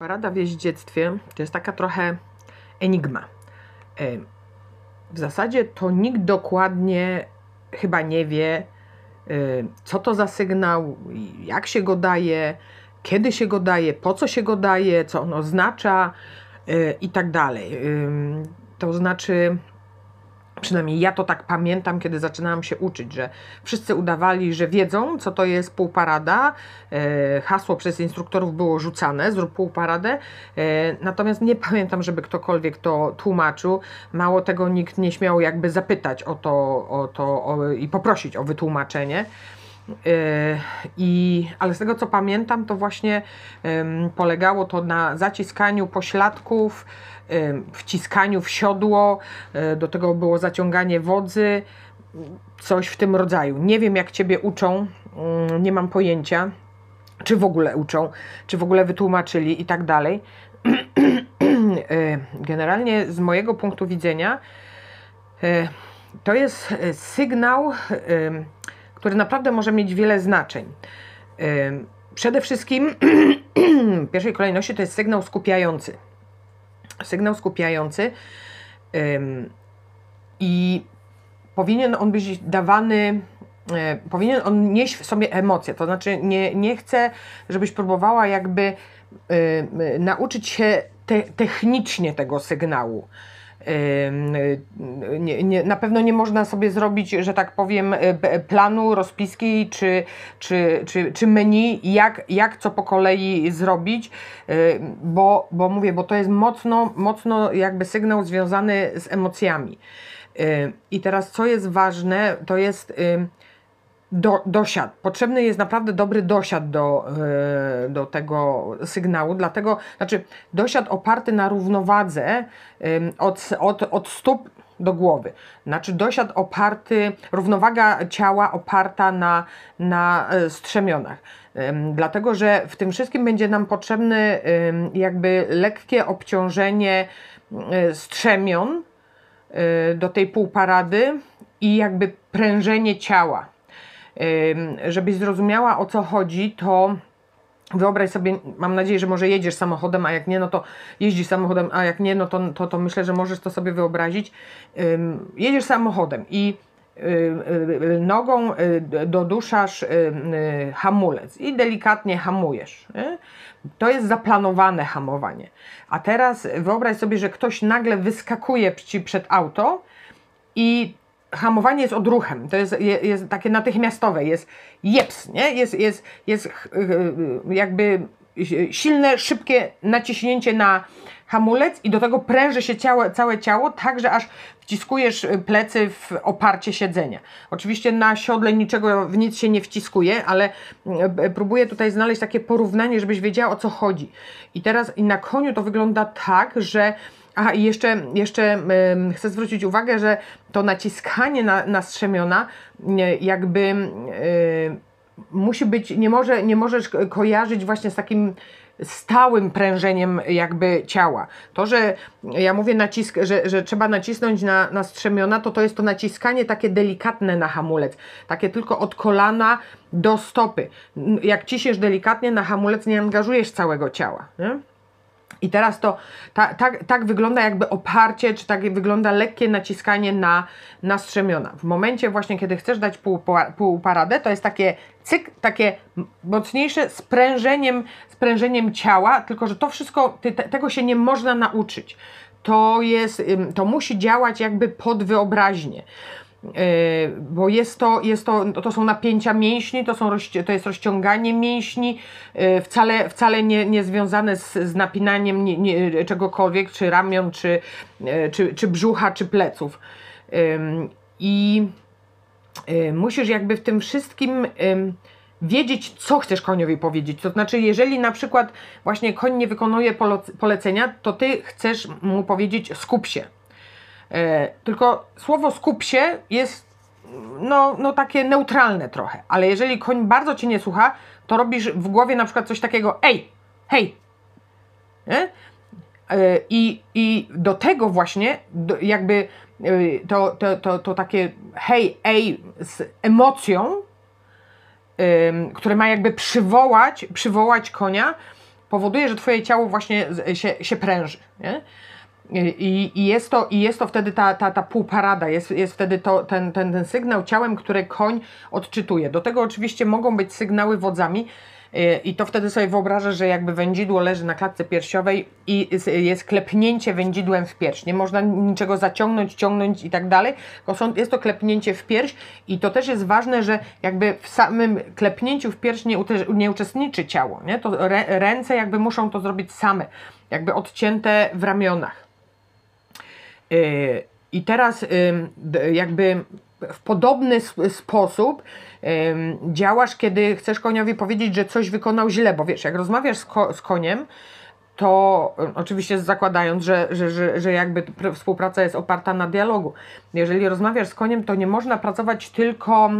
Parada w jeździectwie to jest taka trochę enigma. E, w zasadzie to nikt dokładnie chyba nie wie, e, co to za sygnał, jak się go daje, kiedy się go daje, po co się go daje, co on oznacza e, i tak dalej. To znaczy, Przynajmniej ja to tak pamiętam, kiedy zaczynałam się uczyć, że wszyscy udawali, że wiedzą, co to jest półparada. E, hasło przez instruktorów było rzucane, zrób półparadę. E, natomiast nie pamiętam, żeby ktokolwiek to tłumaczył. Mało tego, nikt nie śmiał jakby zapytać o to, o to o, i poprosić o wytłumaczenie. E, I, ale z tego co pamiętam, to właśnie polegało to na zaciskaniu pośladków, wciskaniu w siodło, e, do tego było zaciąganie wodzy, coś w tym rodzaju. Nie wiem, jak ciebie uczą, mm, nie mam pojęcia, czy w ogóle uczą, czy w ogóle wytłumaczyli i tak dalej. E, generalnie z mojego punktu widzenia to jest sygnał, który naprawdę może mieć wiele znaczeń. Przede wszystkim w pierwszej kolejności to jest sygnał skupiający sygnał skupiający i powinien on być dawany e, powinien on nieść w sobie emocje, to znaczy nie, nie chcę, żebyś próbowała jakby nauczyć się te, technicznie tego sygnału. Nie, nie, na pewno nie można sobie zrobić, że tak powiem, e, planu, rozpiski czy, czy, czy, czy menu, jak, jak co po kolei zrobić, e, bo, bo mówię, bo to jest mocno, mocno jakby sygnał związany z emocjami. I teraz co jest ważne, to jest do, dosiad. Potrzebny jest naprawdę dobry dosiad do, yy, do tego sygnału, dlatego, znaczy dosiad oparty na równowadze yy, od, od, od stóp do głowy. Znaczy dosiad oparty, równowaga ciała oparta na, na e, strzemionach. Dlatego, że w tym wszystkim będzie nam potrzebne jakby lekkie obciążenie strzemion do tej półparady i jakby prężenie ciała żebyś zrozumiała o co chodzi, to Wyobraź sobie, mam nadzieję, że może jedziesz samochodem, a jak nie, no to jeździsz samochodem, a jak nie, no to, to, to myślę, że możesz to sobie wyobrazić. Jedziesz samochodem i nogą y, doduszasz hamulec i delikatnie hamujesz. To jest zaplanowane hamowanie. A teraz wyobraź sobie, że ktoś nagle wyskakuje ci przed auto i hamowanie jest odruchem, to jest, jest takie natychmiastowe, jest jeps, nie? Jest, jest, jest jakby silne, szybkie naciśnięcie na hamulec i do tego pręży się ciało, całe ciało, tak że aż wciskujesz plecy w oparcie siedzenia. Oczywiście na siodle niczego w nic się nie wciskuje, ale próbuję tutaj znaleźć takie porównanie, żebyś wiedziała o co chodzi. I teraz i na koniu to wygląda tak, że Aha, i jeszcze, jeszcze yy, chcę zwrócić uwagę, że to naciskanie na, na strzemiona yy, jakby yy, musi być, nie, może, nie możesz kojarzyć właśnie z takim stałym prężeniem jakby ciała. To, że ja mówię nacisk, że, że trzeba nacisnąć na, na strzemiona, to to jest to naciskanie takie delikatne na hamulec, takie tylko od kolana do stopy. Jak ciśniesz delikatnie na hamulec, nie angażujesz całego ciała. Nie? I teraz to tak, tak, wygląda jakby oparcie, czy tak wygląda lekkie naciskanie na, na strzemiona. W momencie właśnie, kiedy chcesz dać pół, pół paradę, to jest takie cyk, takie mocniejsze sprężeniem, sprężeniem ciała, tylko że to wszystko, ty, te, tego się nie można nauczyć. To jest, to musi działać jakby pod wyobraźnię. E, bo jest to, jest to, to są napięcia mięśni, to, są, to jest rozciąganie mięśni, e, wcale, wcale nie, nie związane z, z napinaniem nie, nie, czegokolwiek, czy ramion, czy, e, czy, czy brzucha, czy pleców. I musisz jakby w tym wszystkim wiedzieć, co chcesz koniowi powiedzieć. To znaczy, jeżeli na przykład właśnie koń nie wykonuje polecenia, to ty chcesz mu powiedzieć skup się tylko słowo skup się jest no, no takie neutralne trochę, ale jeżeli koń bardzo cię nie słucha, to robisz w głowie na przykład coś takiego ej, hej. Nie? E, I, I do tego właśnie jakby e, to, to, to, to takie hej, ej z emocją, które ma jakby przywołać, przywołać konia, powoduje, że twoje ciało właśnie się, się pręży, nie? I, i, jest to, I jest to wtedy ta, ta, ta półparada, jest, jest wtedy to, ten, ten, ten sygnał ciałem, który koń odczytuje. Do tego oczywiście mogą być sygnały wodzami, y, i to wtedy sobie wyobrażę, że jakby wędzidło leży na klatce piersiowej i jest- klepnięcie wędzidłem w pierś. Nie można niczego zaciągnąć, ciągnąć i tak dalej, tylko jest to klepnięcie w pierś i to też jest ważne, że jakby w samym klepnięciu w pierś nie, nie uczestniczy ciało. Nie? To rę, ręce jakby muszą to zrobić same, jakby odcięte w ramionach. Yy, I teraz d- jakby w podobny sp- sposób ym, działasz, kiedy chcesz koniowi powiedzieć, że coś wykonał źle, bo wiesz, jak rozmawiasz z, ko- z koniem, to y, oczywiście zakładając, że, że, że, że jakby pr- współpraca jest oparta na dialogu. Jeżeli rozmawiasz z koniem, to nie można pracować tylko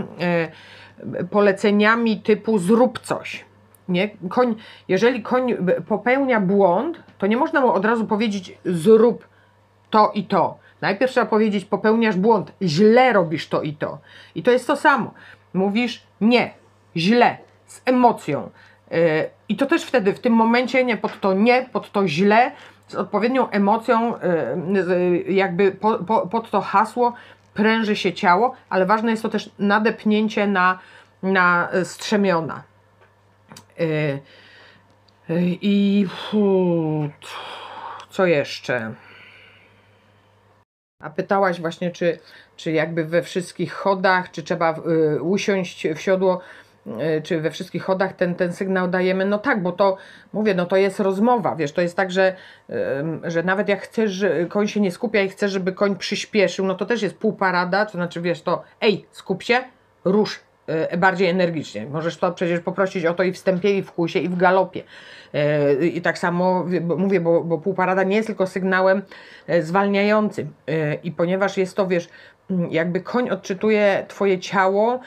y, poleceniami typu zrób coś. Nie? Koń, jeżeli koń popełnia błąd, to nie można mu od razu powiedzieć zrób to i to. Najpierw trzeba powiedzieć, popełniasz błąd, źle robisz to i to. I to jest to samo. Mówisz nie, źle, z emocją. Yy, I to też wtedy, w tym momencie, nie pod to nie, pod to źle, z odpowiednią emocją, yy, jakby po, po, pod to hasło pręży się ciało, ale ważne jest to też nadepnięcie na, na strzemiona. Yy, I co jeszcze? A pytałaś właśnie, czy, czy jakby we wszystkich chodach, czy trzeba y, usiąść w siodło, y, czy we wszystkich chodach ten, ten sygnał dajemy? No tak, bo to, mówię, no to jest rozmowa, wiesz, to jest tak, że, ym, że nawet jak chcesz, że koń się nie skupia i chcesz, żeby koń przyspieszył, no to też jest półparada, to znaczy, wiesz, to ej, skup się, rusz y, bardziej energicznie. Możesz to przecież poprosić o to i w wstępie, i w kłusie, i w galopie. Y, I tak samo mówię, bo, bo półparada nie jest tylko sygnałem e, zwalniającym. I ponieważ jest to, wiesz, jakby koń odczytuje Twoje ciało,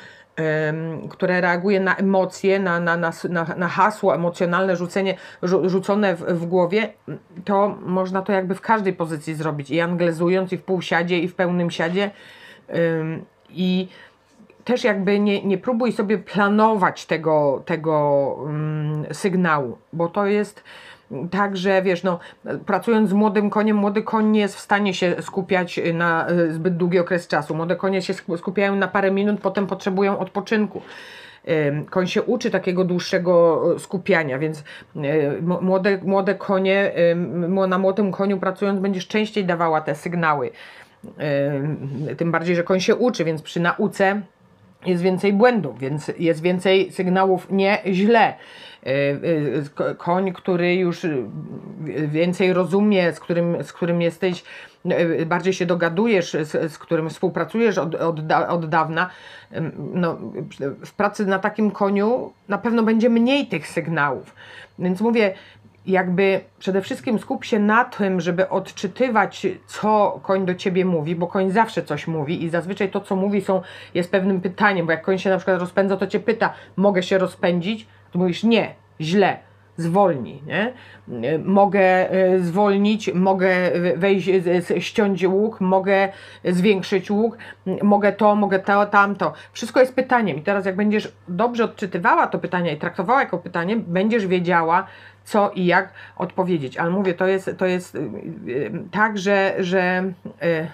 które reaguje na emocje, na, na, na, na, hasło emocjonalne rzucenie, rzu, rzucone w, w głowie, to można to jakby w każdej pozycji zrobić. I anglezując, i w półsiadzie, i w pełnym siadzie. I też jakby nie, nie próbuj sobie planować tego, tego mm, sygnału, bo to jest tak, że wiesz, no, pracując z młodym koniem, młody koń nie jest w stanie się skupiać na y, zbyt długi okres czasu. Młode konie się sku- skupiają na parę minut, potem potrzebują odpoczynku. Koń się uczy takiego dłuższego y, skupiania, więc y, młode, młode konie, na młodym koniu pracując będziesz częściej dawała te sygnały. Ym, Tym bardziej, że koń się uczy, więc przy nauce jest więcej błędów, więc jest więcej sygnałów nie źle. Y, ko- Koń, który już y, więcej rozumie, z którym, z którym jesteś, bardziej się dogadujesz, z, z którym współpracujesz od, od, od dawna, no, w pracy na takim koniu na pewno będzie mniej tych sygnałów. Więc mówię, jakby przede wszystkim skup się na tym, żeby odczytywać, co koń do ciebie mówi, bo koń zawsze coś mówi i zazwyczaj to, co mówi, są, jest pewnym pytaniem, bo jak koń się na przykład rozpędza, to cię pyta, mogę się rozpędzić? To mówisz, nie, źle, zwolnij, nie? Mogę y, zwolnić, mogę wejść, y, ściąć łuk, mogę zwiększyć łuk, mogę to, mogę to, tamto. Wszystko jest pytaniem i teraz jak będziesz dobrze odczytywała to pytanie i traktowała jako pytanie, będziesz wiedziała, co i jak odpowiedzieć. Ale mówię, to jest, to jest y, tak, że, że y,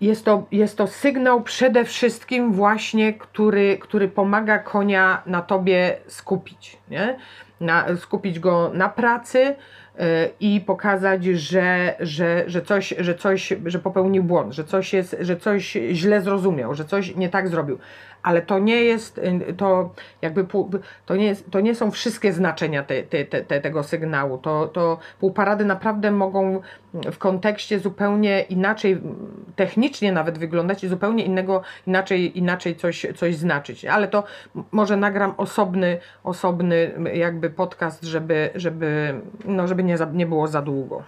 jest to, jest to sygnał przede wszystkim właśnie, który, który pomaga konia na tobie skupić, nie? Na, skupić go na pracy y, i pokazać, że, że, że, coś, że coś, że popełnił błąd, że coś, jest, że coś źle zrozumiał, że coś nie tak zrobił. Ale to nie jest, y, to jakby, to nie, jest, to nie są wszystkie znaczenia te, te, te, te, tego sygnału. To, to półparady naprawdę mogą w kontekście zupełnie inaczej, technicznie nawet wyglądać i zupełnie innego, inaczej, inaczej coś, coś znaczyć. Ale to może nagram osobny, osobny jakby podcast, żeby, żeby, no, żeby nie, nie było za długo.